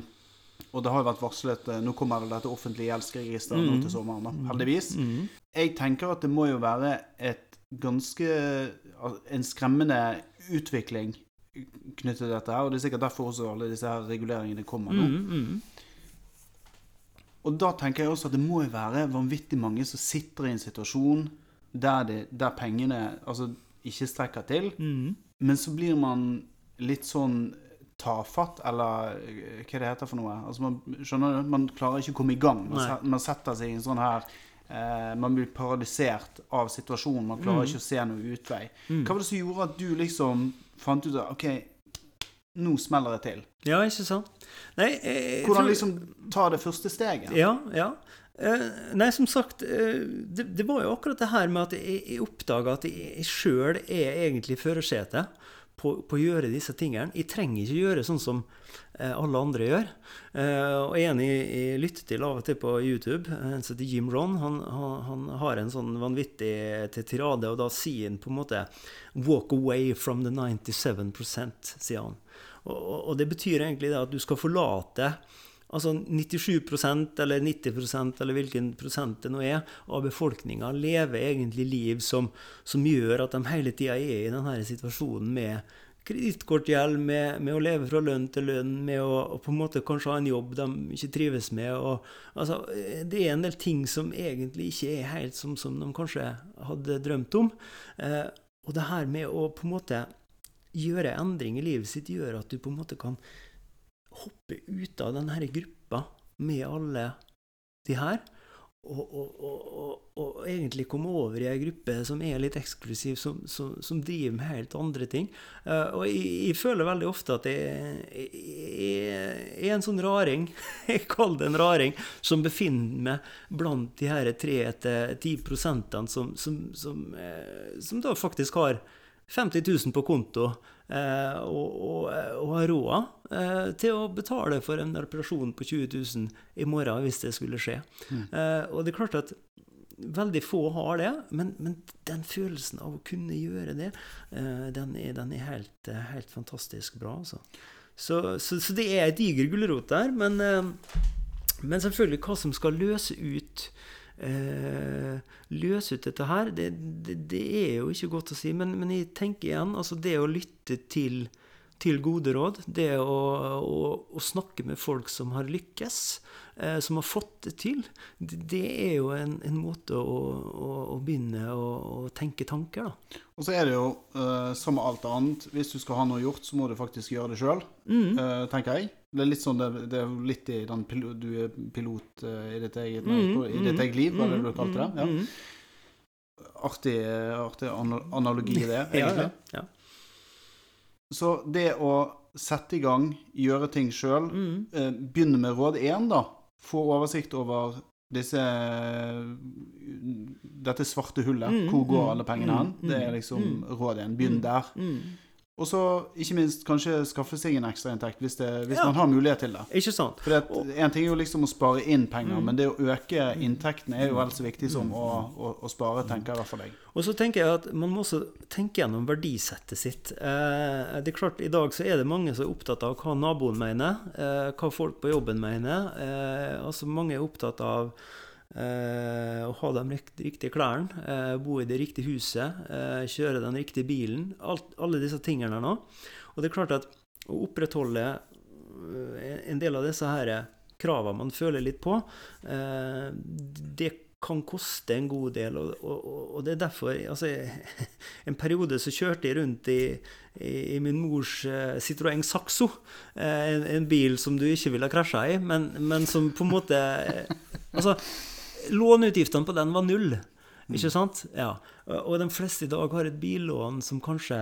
og det har jo vært varslet uh, Nå kommer det dette offentlige gjeldsregisteret nå til sommeren, da, heldigvis. Jeg tenker at det må jo være et ganske En skremmende utvikling knyttet til dette her. Og det er sikkert derfor også alle disse her reguleringene kommer nå. Og da tenker jeg også at det må jo være vanvittig mange som sitter i en situasjon der, det, der pengene altså, ikke strekker til. Mm. Men så blir man litt sånn tafatt, eller eh, hva det heter for noe. Altså man, skjønner du? Man klarer ikke å komme i gang. Man, man setter seg i en sånn her eh, Man blir paralysert av situasjonen. Man klarer mm. ikke å se noe utvei. Mm. Hva var det som gjorde at du liksom fant ut at OK, nå smeller det til? Ja, ikke sant? Nei, jeg, Hvordan tror... liksom ta det første steget? Ja, ja. Eh, nei, som sagt, eh, det, det, var jo akkurat det her med at jeg, jeg oppdaga at jeg, jeg sjøl er egentlig førersetet på, på, å gjøre disse tingene. Jeg trenger ikke gjøre sånn som eh, alle andre gjør. og en jeg, jeg lytter til av og til på YouTube, en som heter Jim Ron, han, han, han, har en sånn vanvittig tirade, og da sier han på en måte 'Walk away from the 97% sier han. Og, det betyr egentlig at du skal forlate altså 97% eller 90% eller hvilken prosent det nå er, av befolkninga lever egentlig liv som, som, gjør at de hele tida er i denne situasjonen med kredittkortgjeld, med, med, å leve fra lønn til lønn, med å, å, på en måte kanskje ha en jobb de ikke trives med. Og, altså, det er en del ting som egentlig ikke er helt som, som de kanskje hadde drømt om. Eh, og det her med å på en måte gjøre endring i livet sitt, gjør at du på en måte kan hoppe ut av denne gruppa med alle de her. Og, og, og, og, egentlig komme over i ei gruppe som er litt eksklusiv, som, som, som, driver med helt andre ting. Uh, og jeg, jeg, føler veldig ofte at jeg, jeg, er en sånn raring, jeg kaller det en raring, som befinner meg blant de her 3-10 prosentene som, som, som, uh, som da faktisk har 50 000 på konto eh, og, og, og har råd eh, til å betale for en reparasjon på 20 000 i morgen hvis det skulle skje. Mm. Eh, og det er klart at veldig få har det, men, men den følelsen av å kunne gjøre det, eh, den er, den er helt, eh, helt, fantastisk bra. Altså. Så, så, så, det er ei diger gulrot der. Men, eh, men selvfølgelig hva som skal løse ut eh, løse ut dette her, det, det, det, er jo ikke godt å si. Men, men jeg tenker igjen, altså det å lytte til, til gode råd, det å, å, å, snakke med folk som har lykkes, eh, som har fått det til, det, det er jo en, en måte å, å begynne å, tenke tanker, da. Og så er det jo, eh, som alt annet, hvis du skal ha noe gjort, så må du faktisk gjøre det sjøl, mm. eh, tenker jeg. Det er litt sånn, det, det er litt i den Du er pilot uh, i ditt eget, mm, i ditt eget liv, hva er det du kalte det? Ja. Mm. Artig, artig analogi, det, egentlig. ja, ja. Så det å sette i gang, gjøre ting sjøl, mm. begynne med råd én, da. Få oversikt over disse Dette svarte hullet. Mm, hvor går mm, alle pengene hen? Mm, det er liksom mm, rådet igjen. Begynn der. Og så ikke minst kanskje skaffe seg en ekstrainntekt hvis, hvis ja. man har mulighet til det. Ikke sant? For En ting er jo liksom å spare inn penger, mm. men det å øke inntektene er jo vel så viktig som å, å, å spare, tenker jeg i hvert fall jeg. Og så tenker jeg at man må også tenke gjennom verdisettet sitt. Eh, det er klart, I dag så er det mange som er opptatt av hva naboen mener, eh, hva folk på jobben mener. Eh, altså Mange er opptatt av å ha de riktige klærne, eh, bo i det riktige huset, eh, kjøre den riktige bilen. Alt, alle disse tingene nå. Og det er klart at å opprettholde en del av disse her kravene man føler litt på, det kan koste en god del. Og, og, og det er derfor altså, En periode så kjørte jeg rundt i, i, i min mors Citroën Saxo. En, en, bil som du ikke ville ha krasja i, men, men, som på en måte Altså, låneutgiftene på den var null. Ikke sant? Ja. Og de fleste i dag har et billån som kanskje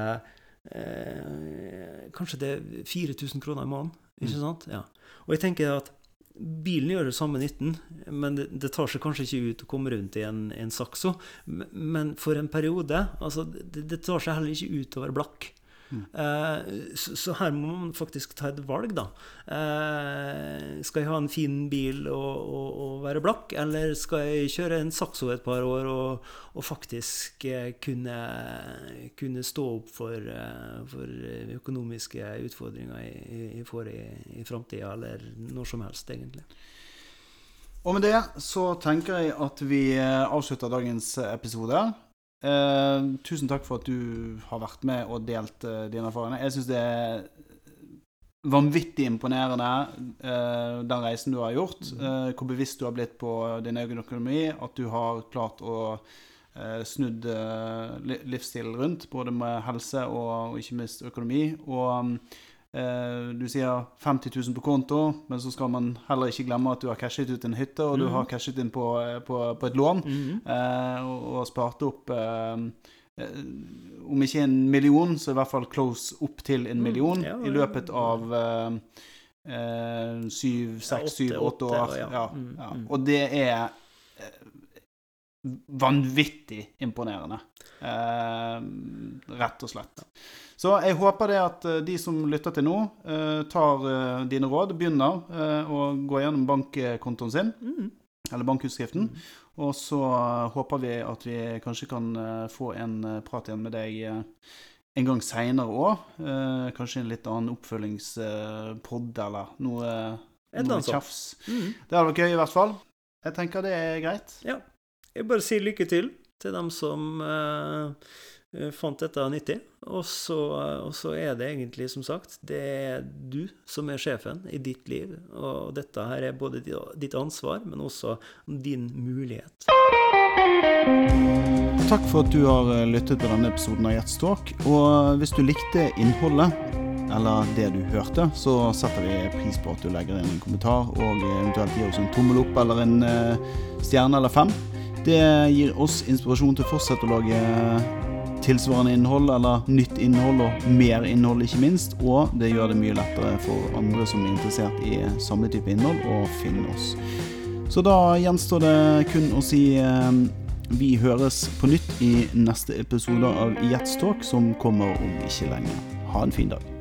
eh, Kanskje det er 4000 kroner i måneden. Ikke sant? Ja. Og jeg tenker at Bilen gjør det samme nytten, men det, det, tar seg kanskje ikke ut å komme rundt i en, en sakso. Men for en periode altså det, det, tar seg heller ikke ut å være blakk. Uh, så, her må man faktisk ta et valg, da. Uh, skal jeg ha en fin bil og, og, og, være blakk, eller skal jeg kjøre en sakso et par år og, og faktisk uh, kunne, kunne, stå opp for, for økonomiske utfordringer jeg, får i, i framtida, eller når som helst, egentlig. Og med det så tenker jeg at vi avslutter dagens episode. Eh, tusen takk for at du har vært med og delt uh, dine erfaringer. Jeg syns det er vanvittig imponerende, uh, den reisen du har gjort. Uh, hvor bevisst du har blitt på din egen økonomi. At du har klart å snudd livsstilen rundt, både med helse og, og ikke minst økonomi. Og Eh, du sier 50 000 på konto, men så skal man heller ikke glemme at du har cashet ut en hytte, og mm. du har cashet inn på, eh, på, på et lån, mm. eh, og, og, spart opp eh, eh, Om ikke en million, så i hvert fall close opp til en mm. million mm. ja, i løpet av syv, seks, syv, åtte år. Ja, ja. Mm, og det er vanvittig imponerende. Eh, rett og slett. Så jeg håper det at eh, de som lytter til nå, eh, tar eh, dine råd, begynner eh, å gå gjennom bankkontoen sin, mm. eller bankutskriften. Mm. Og så håper vi at vi kanskje kan få en prat igjen med deg en gang seinere òg. kanskje en litt annen oppfølgingspod eller noe, noe tjafs. Mm. Det hadde vært gøy i hvert fall. Jeg tenker det er greit. Ja. Jeg bare sier lykke til til dem som eh, fant dette nyttig. Og så, og så, er det egentlig, som sagt, det er du som er sjefen i ditt liv. Og dette her er både ditt ansvar, men også din mulighet. Takk for at du har eh, lyttet til denne episoden av Gjettstalk. Og hvis du likte innholdet, eller det du hørte, så setter vi pris på at du legger inn en kommentar og eventuelt gir oss en tommel opp eller en eh, stjerne eller fem. Det gir oss inspirasjon til å fortsette å lage tilsvarende innhold, eller nytt innhold og mer innhold, ikke minst. Og det gjør det mye lettere for andre som er interessert i samme type innhold, å finne oss. Så da gjenstår det kun å si eh, vi høres på nytt i neste episode av Jetstalk, som kommer om ikke lenge. Ha en fin dag.